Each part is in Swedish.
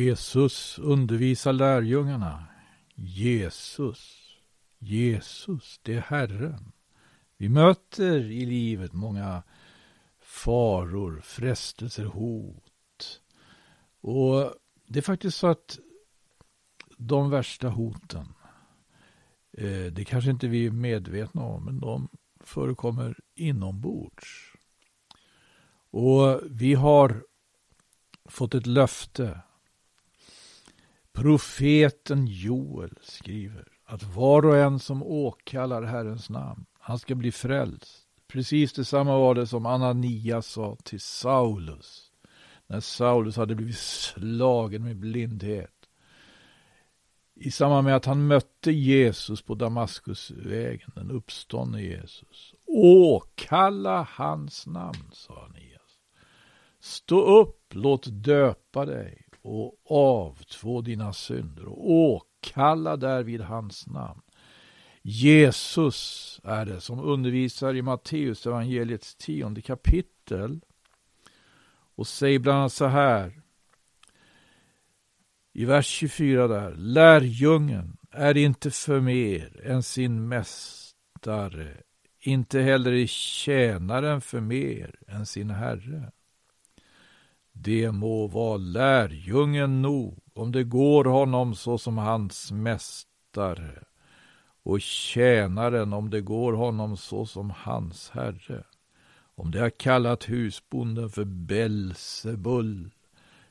Jesus undervisar lärjungarna. Jesus, Jesus, det är Herren. Vi möter i livet många faror, frestelser, hot. Och det är faktiskt så att de värsta hoten, eh, det kanske inte vi är medvetna om, men de förekommer inombords. Och vi har fått ett löfte. Profeten Joel skriver att var och en som åkallar Herrens namn, han ska bli frälst. Precis detsamma var det som Ananias sa till Saulus. När Saulus hade blivit slagen med blindhet. I samband med att han mötte Jesus på Damaskusvägen, den uppståndne Jesus. Åkalla hans namn, sa Ananias. Stå upp, låt döpa dig och avtvå dina synder och åkalla därvid hans namn. Jesus är det som undervisar i Matteus evangeliets tionde kapitel och säger bland annat så här i vers 24 där. Lärjungen är inte för mer än sin mästare, inte heller är tjänaren för mer än sin herre. Det må vara lärjungen nog om det går honom så som hans mästare och tjänaren om det går honom så som hans herre. Om det har kallat husbonden för Belsebull,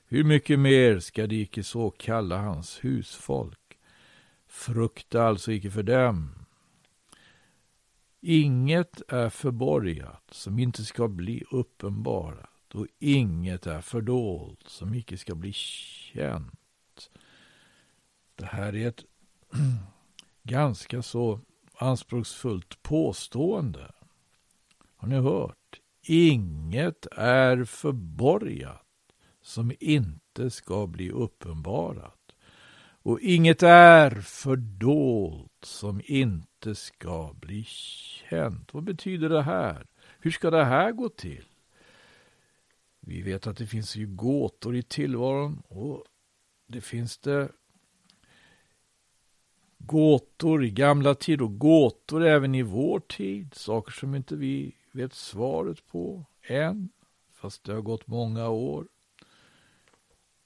hur mycket mer ska de icke så kalla hans husfolk? Frukta alltså icke för dem. Inget är förborgat som inte ska bli uppenbarat och inget är fördolt som icke ska bli känt. Det här är ett ganska så anspråksfullt påstående. Har ni hört? Inget är förborgat som inte ska bli uppenbarat. Och inget är fördolt som inte ska bli känt. Vad betyder det här? Hur ska det här gå till? Vi vet att det finns ju gåtor i tillvaron och det finns det gåtor i gamla tider och gåtor även i vår tid. Saker som inte vi vet svaret på än, fast det har gått många år.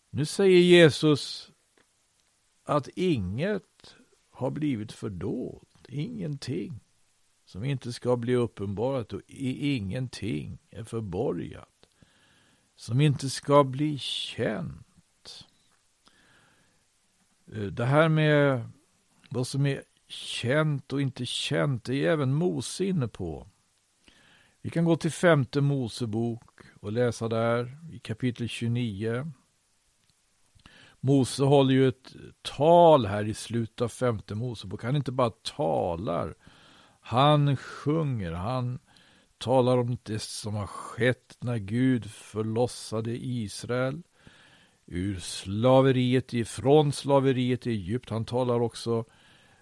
Nu säger Jesus att inget har blivit fördolt, ingenting som inte ska bli uppenbarat och ingenting är förborgat som inte ska bli känt. Eh, det här med vad som är känt och inte känt, det är även Mose inne på. Vi kan gå till femte Mosebok och läsa där i kapitel 29. Mose håller ju ett tal här i slutet av femte Mosebok. Han inte bara talar, han sjunger, han talar om det som har skett när Gud förlossade Israel ur slaveriet, ifrån slaveriet i Egypt. Han talar också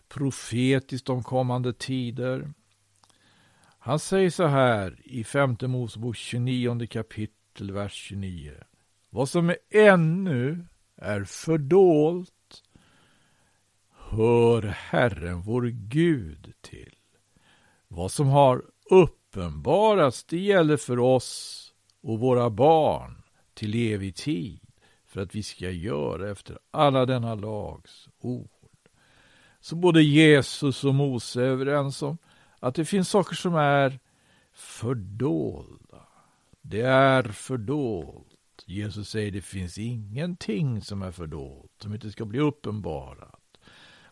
profetiskt om kommande tider. Han säger så här i femte Mosebok 29 kapitel, vers 29. Vad som ännu är fördolt hör Herren vår Gud till. Vad som har Uppenbaras, det gäller för oss och våra barn till evig tid för att vi ska göra efter alla denna lags ord. Så både Jesus och Mose är överens om att det finns saker som är fördolda. Det är fördolt. Jesus säger det finns ingenting som är fördolt, som inte ska bli uppenbarat.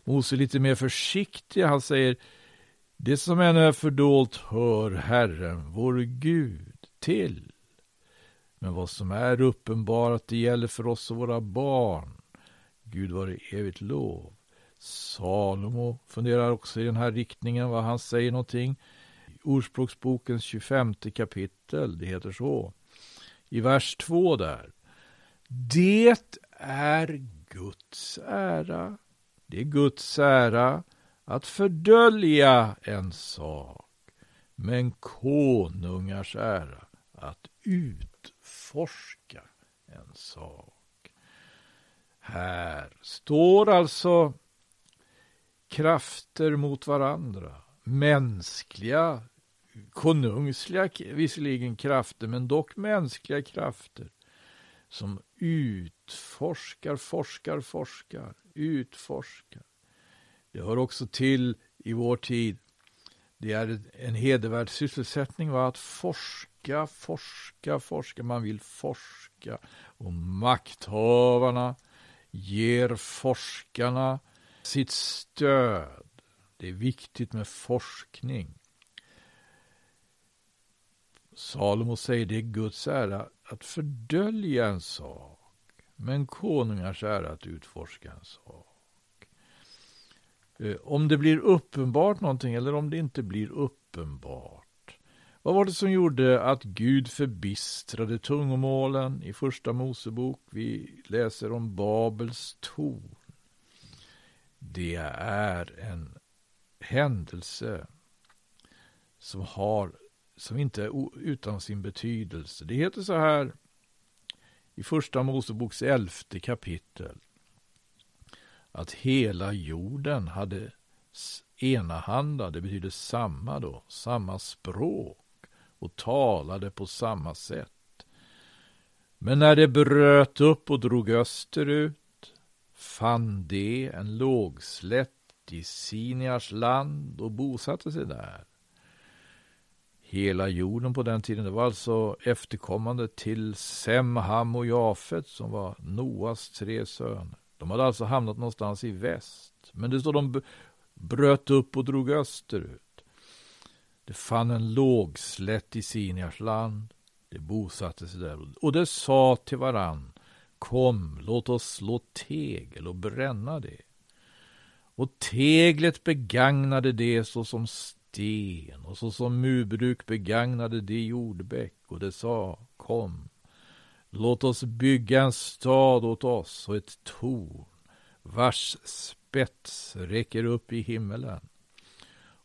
Mose är lite mer försiktig. Han säger det som ännu är fördolt hör Herren, vår Gud, till. Men vad som är uppenbarat, det gäller för oss och våra barn. Gud vare evigt lov. Salomo funderar också i den här riktningen, vad han säger någonting. Ordspråksbokens 25 kapitel, det heter så. I vers 2 där. Det är Guds ära. Det är Guds ära att fördölja en sak, men konungars ära att utforska en sak. Här står alltså krafter mot varandra. Mänskliga, konungsliga visserligen krafter, men dock mänskliga krafter som utforskar, forskar, forskar, utforskar. Det hör också till i vår tid. Det är en hedervärd sysselsättning va? att forska, forska, forska. Man vill forska. Och makthavarna ger forskarna sitt stöd. Det är viktigt med forskning. Salomo säger det är Guds ära att fördölja en sak, men konungars ära att utforska en sak. Eh, om det blir uppenbart någonting eller om det inte blir uppenbart. Vad var det som gjorde att Gud förbistrade tungomålen i Första Mosebok? Vi läser om Babels torn. Det är en händelse som har som inte är utan sin betydelse. Det heter så här i Första Moseboks elfte kapitel att hela jorden hade enahanda, det betyder samma då, samma språk och talade på samma sätt. Men när det bröt upp och drog österut fann det en lågslätt i Siniars land och bosatte sig där. Hela jorden på den tiden, det var alltså efterkommande till Sem, Ham och Jafet som var Noas tre söner. De hade alltså hamnat någonstans i väst. Men det står de bröt upp och drog österut. Det fann en lågslätt i Siniars land. Det bosatte sig där och det sa till varann Kom, låt oss slå tegel och bränna det. Och teglet begagnade det såsom sten och såsom murbruk begagnade det jordbäck och det sa Kom, Låt oss bygga en stad åt oss och ett torn vars spets räcker upp i himmelen.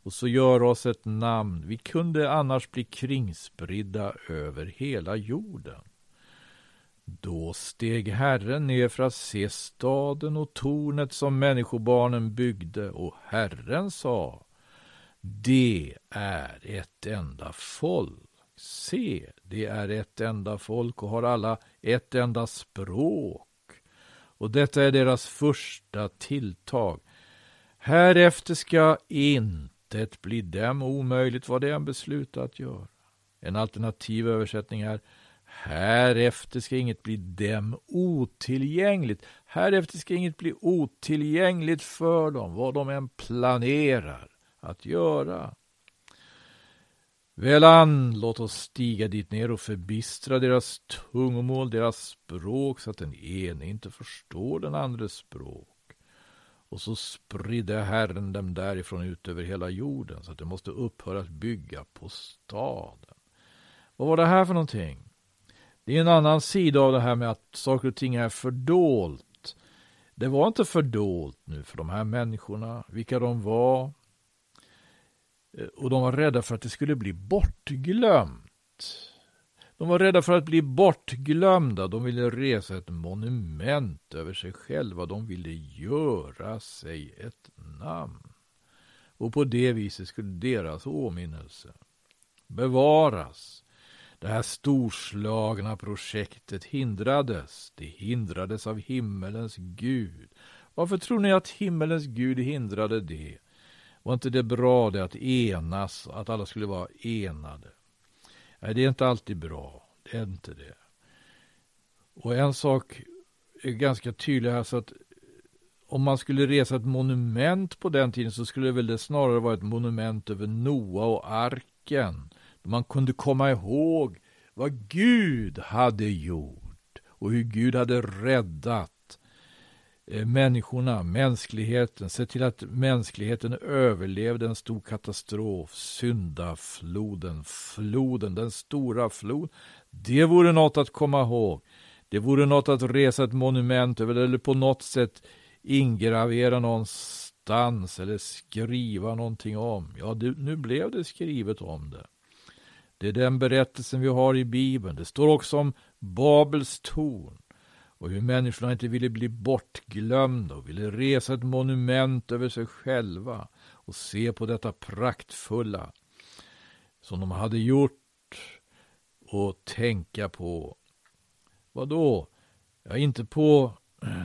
Och så gör oss ett namn. Vi kunde annars bli kringspridda över hela jorden. Då steg Herren ner för att se staden och tornet som människobarnen byggde och Herren sa Det är ett enda folk Se, det är ett enda folk och har alla ett enda språk. Och detta är deras första tilltag. Härefter ska intet bli dem omöjligt vad de än beslutat göra. En alternativ översättning är Härefter ska inget bli dem otillgängligt. Härefter ska inget bli otillgängligt för dem, vad de än planerar att göra. Välan, låt oss stiga dit ner och förbistra deras tungomål, deras språk, så att den ene inte förstår den andres språk. Och så spridde Herren dem därifrån ut över hela jorden, så att de måste upphöra att bygga på staden. Vad var det här för någonting? Det är en annan sida av det här med att saker och ting är fördolt. Det var inte fördolt nu för de här människorna, vilka de var, Eh, och de var rädda för att det skulle bli bortglömt. De var rädda för att bli bortglömda. De ville resa ett monument över sig själva. De ville göra sig ett namn. Och på det viset skulle deras åminnelse bevaras. Det här storslagna projektet hindrades. Det hindrades av himmelens Gud. Varför tror ni att himmelens Gud hindrade det? Var inte det bra det att enas, att alla skulle vara enade? Nej, det är inte alltid bra. Det är inte det. Och en sak är ganska tydlig här, så att om man skulle resa ett monument på den tiden så skulle det väl det snarare vara ett monument över Noa och arken. Man kunde komma ihåg vad Gud hade gjort och hur Gud hade räddat Eh, människorna, mänskligheten, se till att mänskligheten överlevde en stor katastrof, syndafloden, floden, den stora floden. Det vore något att komma ihåg. Det vore något att resa ett monument över eller på något sätt ingravera någonstans eller skriva någonting om. Ja, det, nu blev det skrivet om det. Det är den berättelsen vi har i Bibeln. Det står också om Babels torn och hur människorna inte ville bli bortglömda och ville resa ett monument över sig själva och se på detta praktfulla som de hade gjort och tänka på. Vad då? Ja, inte på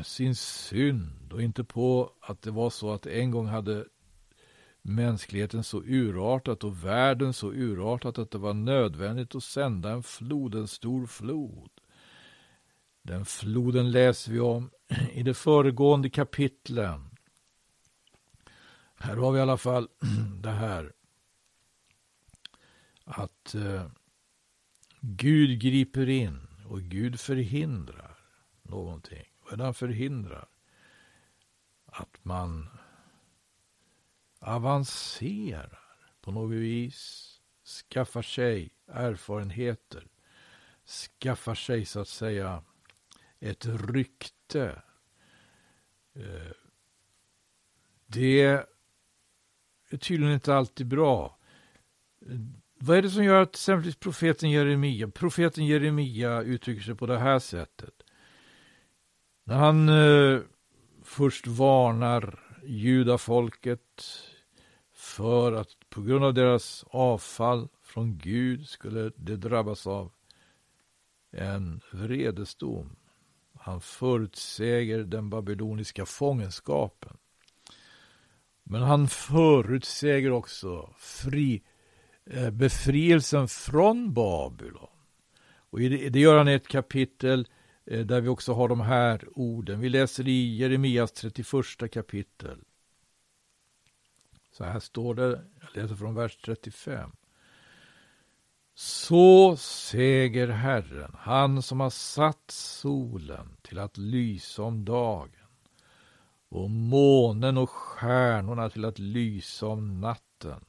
sin synd och inte på att det var så att en gång hade mänskligheten så urartat och världen så urartat att det var nödvändigt att sända en flod, en stor flod. Den floden läser vi om i det föregående kapitlen. Här har vi i alla fall det här att eh, Gud griper in och Gud förhindrar någonting. Vad är det han förhindrar? Att man avancerar på något vis, skaffar sig erfarenheter, skaffar sig så att säga ett rykte. Eh, det är tydligen inte alltid bra. Vad är det som gör att exempelvis profeten Jeremia, profeten Jeremia uttrycker sig på det här sättet? När han eh, först varnar judafolket för att på grund av deras avfall från Gud skulle det drabbas av en vredesdom. Han förutsäger den babyloniska fångenskapen. Men han förutsäger också fri, eh, befrielsen från Babylon. Och det, gör han i ett kapitel eh, där vi också har de här orden. Vi läser i Jeremias 31 kapitel. Så här står det, jag läser från vers 35. Så säger Herren, han som har satt solen till att lysa om dagen och månen och stjärnorna till att lysa om natten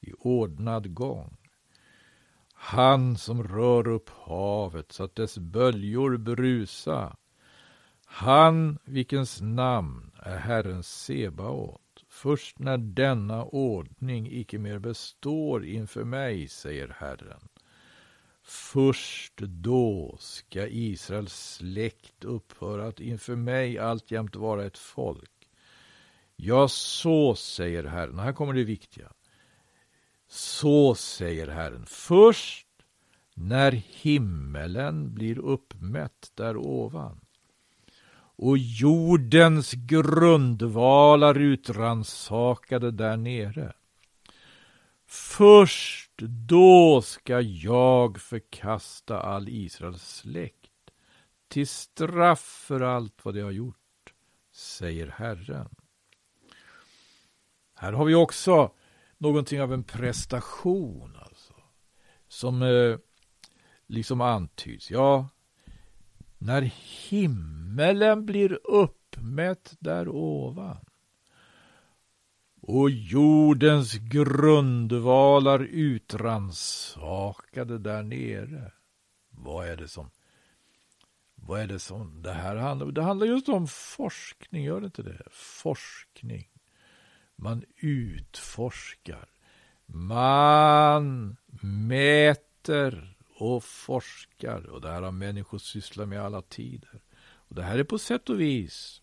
i ordnad gång. Han som rör upp havet så att dess böljor brusa. Han vilkens namn är Herren Sebaot. Först när denna ordning icke mer består inför mig, säger Herren, först då ska Israels släkt upphöra att inför mig alltjämt vara ett folk. Ja, så säger Herren. Här kommer det viktiga. Så säger Herren. Först när himmelen blir uppmätt där ovan och jordens grundvalar utransakade där nere. Först då ska jag förkasta all Israels släkt till straff för allt vad de har gjort, säger Herren. Här har vi också någonting av en prestation, alltså, som eh, liksom antyds. Ja, när himmelen blir uppmätt där ovan och jordens grundvalar utransakade där nere. Vad är det som vad är det som det här handlar om? Det handlar just om forskning, gör det inte det? Forskning. Man utforskar. Man mäter och forskar. Och det här har människor sysslat med alla tider. Och det här är på sätt och vis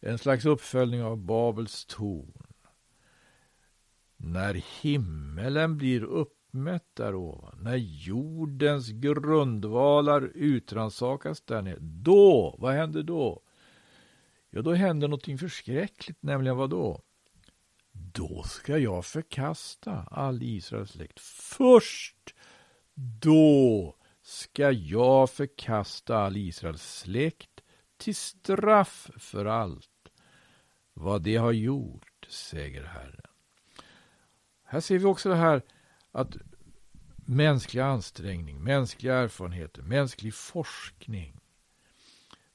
en slags uppföljning av Babels torn. När himmelen blir uppmätt där ovan, när jordens grundvalar utransakas där nere, då, vad händer då? Ja, då händer någonting förskräckligt, nämligen vad då? Då ska jag förkasta all Israels släkt. Först då ska jag förkasta all Israels släkt till straff för allt vad de har gjort, säger Herren. Här ser vi också det här att mänsklig ansträngning, mänskliga erfarenheter, mänsklig forskning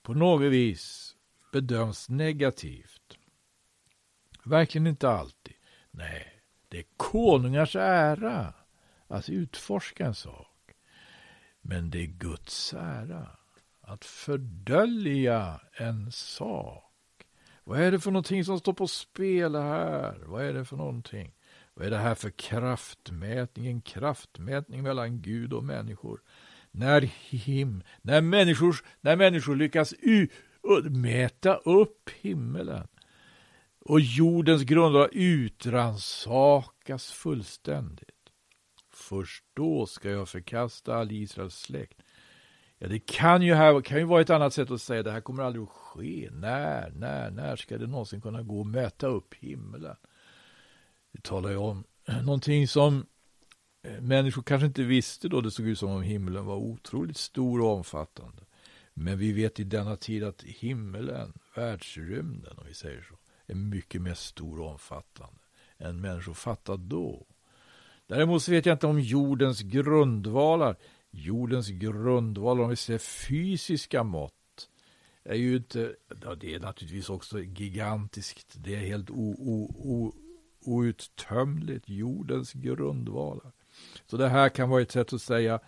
på något vis bedöms negativt. Verkligen inte alltid. Nej, det är konungars ära att utforska en sak. Men det är Guds ära att fördölja en sak. Vad är det för någonting som står på spel här? Vad är det för någonting? Vad är det här för kraftmätning? En kraftmätning mellan Gud och människor. när, him, när, människor, när människor lyckas u, mäta upp himmelen och jordens grundvalar utransakas fullständigt. Först då ska jag förkasta all Israels släkt. Ja, det kan ju, här, kan ju vara ett annat sätt att säga det här kommer aldrig att ske. När, när, när ska det någonsin kunna gå att mäta upp himlen? Det talar ju om någonting som eh, människor kanske inte visste då det såg ut som om himlen var otroligt stor och omfattande. Men vi vet i denna tid att himlen, världsrymden om vi säger så, är mycket mer stor och omfattande än människor fattade då. Däremot så vet jag inte om jordens grundvalar, jordens grundvalar om vi ser fysiska mått, är ju inte, ja, det är naturligtvis också gigantiskt, det är helt o, o, o, outtömligt, jordens grundvalar. Så det här kan vara ett sätt att säga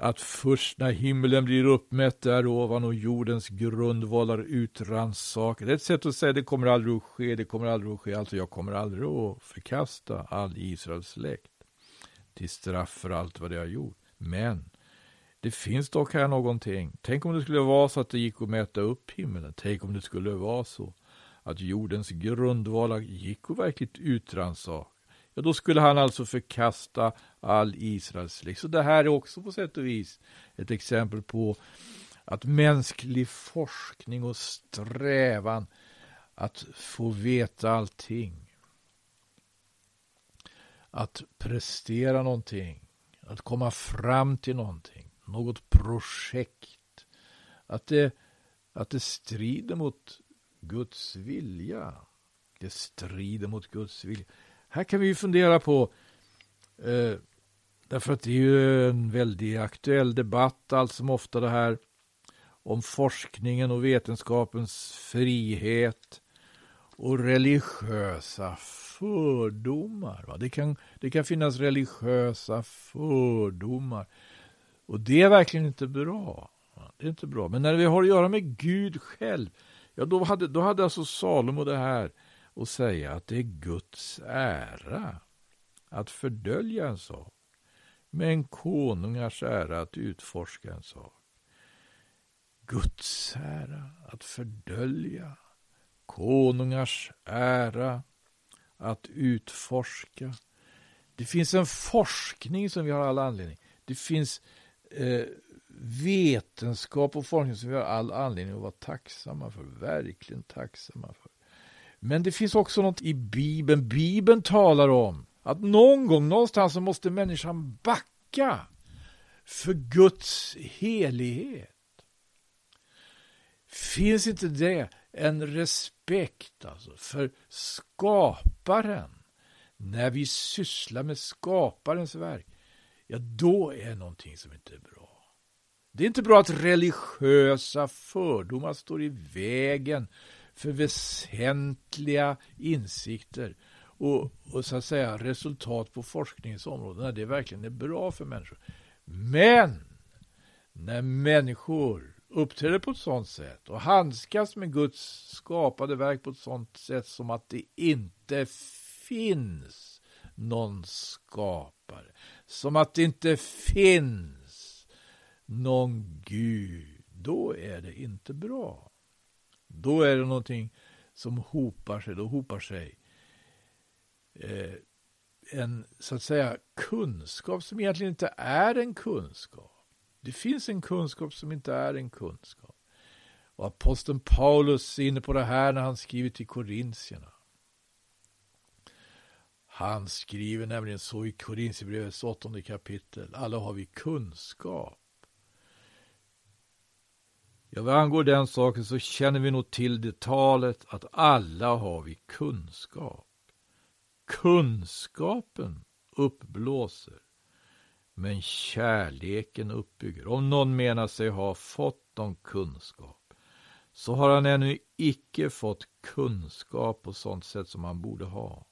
att först när himlen blir uppmätt där ovan och jordens grundvalar utrannsakade. Det är ett sätt att säga det kommer aldrig att ske, det kommer aldrig att ske, alltså jag kommer aldrig att förkasta all Israels släkt till straff för allt vad de har gjort. Men det finns dock här någonting. Tänk om det skulle vara så att det gick att mäta upp himlen. Tänk om det skulle vara så att jordens grundvalar gick att verkligt utrannsaka ja, då skulle han alltså förkasta all Israels släkt. Så det här är också på sätt och vis ett exempel på att mänsklig forskning och strävan att få veta allting, att prestera någonting, att komma fram till någonting, något projekt, att det, att det strider mot Guds vilja. Det strider mot Guds vilja. Här kan vi ju fundera på, eh, därför att det är ju en väldigt aktuell debatt allt som ofta det här om forskningen och vetenskapens frihet och religiösa fördomar. Va? Det, kan, det kan finnas religiösa fördomar. Och det är verkligen inte bra. Det är inte bra. Men när vi har att göra med Gud själv, ja då hade, då hade alltså Salomo det här att säga att det är Guds ära att fördölja en sak, men konungars ära att utforska en sak. Guds ära att fördölja, konungars ära att utforska. Det finns en forskning som vi har all anledning. Det finns eh, vetenskap och forskning som vi har all anledning att vara tacksamma för, verkligen tacksamma för. Men det finns också något i Bibeln. Bibeln talar om att någon gång, någonstans, så måste människan backa för Guds helighet. Finns inte det en respekt alltså för skaparen när vi sysslar med skaparens verk? Ja, då är någonting som inte är bra. Det är inte bra att religiösa fördomar står i vägen för väsentliga insikter och, och så att säga resultat på forskningens område när det verkligen är bra för människor. Men när människor uppträder på ett sådant sätt och handskas med Guds skapade verk på ett sådant sätt som att det inte finns någon skapare, som att det inte finns någon Gud, då är det inte bra. Då är det någonting som hopar sig. Då hopar sig Eh, en, så att säga, kunskap som egentligen inte är en kunskap. Det finns en kunskap som inte är en kunskap. Och aposteln Paulus är inne på det här när han skriver till korintierna. Han skriver nämligen så i Korintierbrevets åttonde kapitel. Alla har vi kunskap. Ja, vad angår den saken så känner vi nog till det talet att alla har vi kunskap. Kunskapen uppblåser, men kärleken uppbygger. Om någon menar sig ha fått någon kunskap, så har han ännu icke fått kunskap på sådant sätt som han borde ha.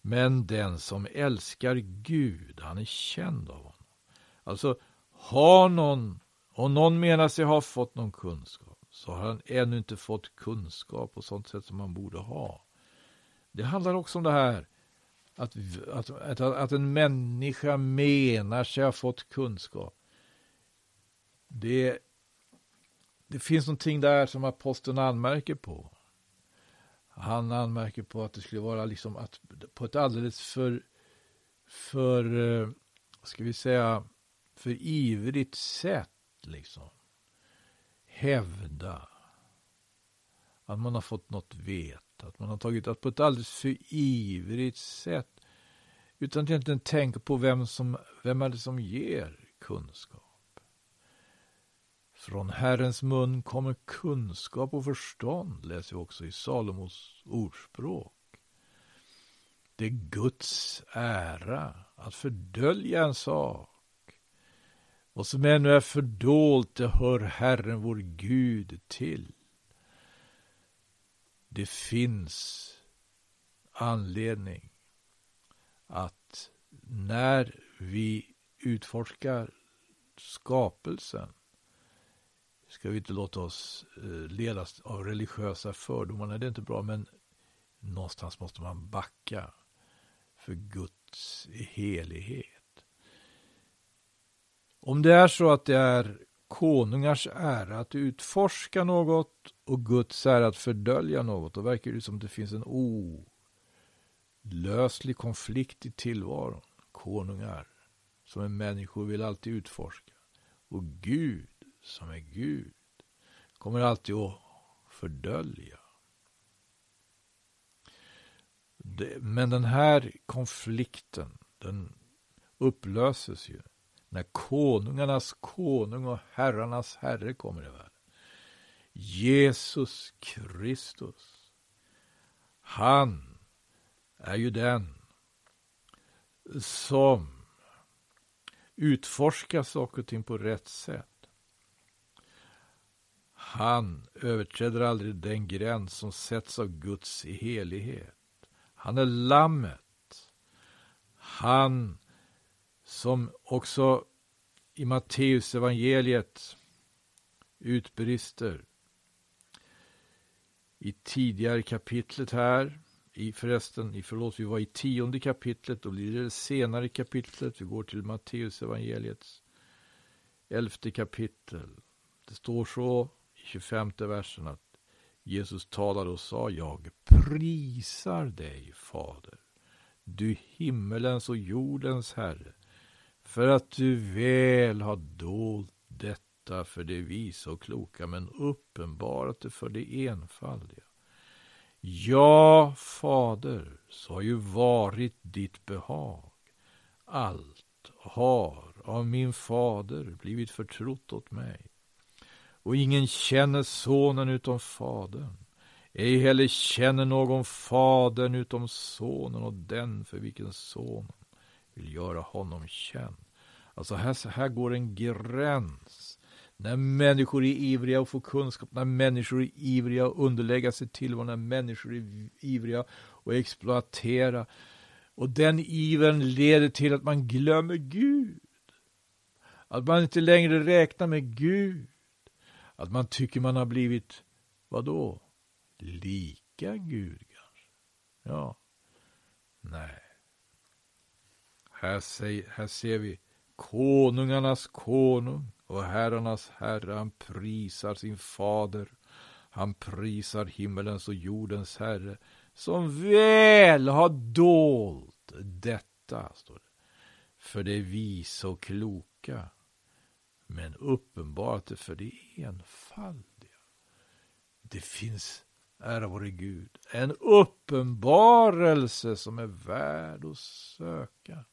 Men den som älskar Gud, han är känd av honom. Alltså, har någon om någon menar sig ha fått någon kunskap så har han ännu inte fått kunskap på sånt sätt som han borde ha. Det handlar också om det här att, att, att, att en människa menar sig ha fått kunskap. det, det finns någonting där som aposteln anmärker på. Han anmärker på att det skulle vara liksom att på ett alldeles för, för, eh, ska vi säga, för ivrigt sätt liksom hävda att man har fått något veta, att man har tagit det på ett alldeles för ivrigt sätt utan att egentligen tänka på vem, som, vem är det som ger kunskap. Från Herrens mun kommer kunskap och förstånd, läser vi också i Salomos ordspråk. Det är Guds ära att fördölja en sak. Vad som ännu är fördolt, det hör Herren vår Gud till. Det finns anledning att när vi utforskar skapelsen ska vi inte låta oss eh, ledas av religiösa fördomar. Nej, det är inte bra, men någonstans måste man backa för Guds helighet. Om det är så att det är konungars ära att utforska något och Guds ära att fördölja något, då verkar det som det finns en olöslig konflikt i tillvaron. Konungar som är människor vill alltid utforska. Och Gud som är Gud kommer alltid att fördölja. men den här konflikten, den upplöses ju när konungarnas konung och herrarnas herre kommer i världen. Jesus Kristus. Han är ju den som utforskar saker och ting på rätt sätt. Han överträder aldrig den gräns som sätts av Guds helighet. Han är lammet. Han som också i Matteus evangeliet utbrister. I tidigare kapitlet här, i förresten, i, förlåt, vi var i tionde kapitlet, då blir det senare kapitlet, vi går till Matteus evangeliets elfte kapitel. Det står så i 25 versen att Jesus talade och sa, jag prisar dig, Fader, du himmelens och jordens Herre, för att du väl har dolt detta för det visa och kloka, men uppenbarat det för det enfaldiga. Ja, Fader, så har ju varit ditt behag. Allt har av min fader blivit förtrott åt mig. Och ingen känner sonen utom fadern. Ej heller känner någon fadern utom sonen och den för vilken sonen vill göra honom känd. Alltså här, här går en gräns. När människor är ivriga att få kunskap, när människor är ivriga att underlägga sig till när människor är ivriga att exploatera. Och den ivern leder till att man glömmer Gud. Att man inte längre räknar med Gud. Att man tycker man har blivit, vad då? Lika Gud kanske? Ja. Nej. Här, säg, här ser vi konungarnas konung och herrarnas herre. Han prisar sin fader. Han prisar himmelens och jordens herre som väl har dolt detta, står det. För det visa och kloka, men uppenbart det för det enfaldiga. Det finns ära våre Gud, en uppenbarelse som är värd att söka.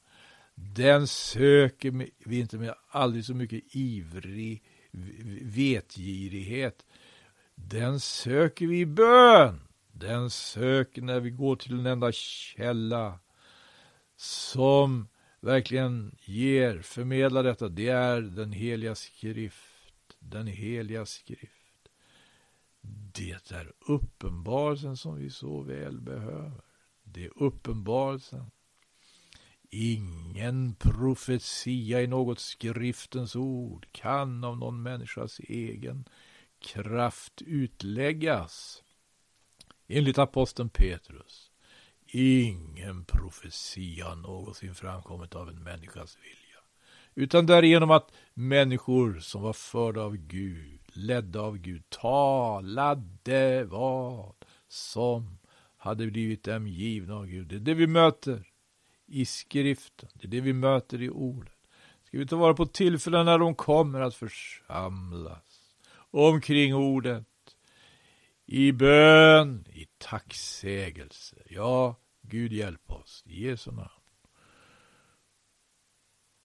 Den söker vi inte med aldrig så mycket ivrig vetgirighet. Den söker vi i bön. Den söker när vi går till en enda källa som verkligen ger, förmedlar detta. Det är den heliga skrift. Den heliga skrift. Det är uppenbarelsen som vi så väl behöver. Det är uppenbarelsen. Ingen profetia i något skriftens ord kan av någon människas egen kraft utläggas. Enligt aposteln Petrus. Ingen profetia har någonsin framkommit av en människas vilja. utan därigenom att människor som var förda av Gud, ledda av Gud, talade vad som hade blivit dem givna av Gud. Det är det vi möter i skriften, det är det vi möter i ordet. Ska vi ta vara på tillfällen när de kommer att församlas omkring ordet, i bön, i tacksägelse. Ja, Gud hjälp oss, i Jesu namn.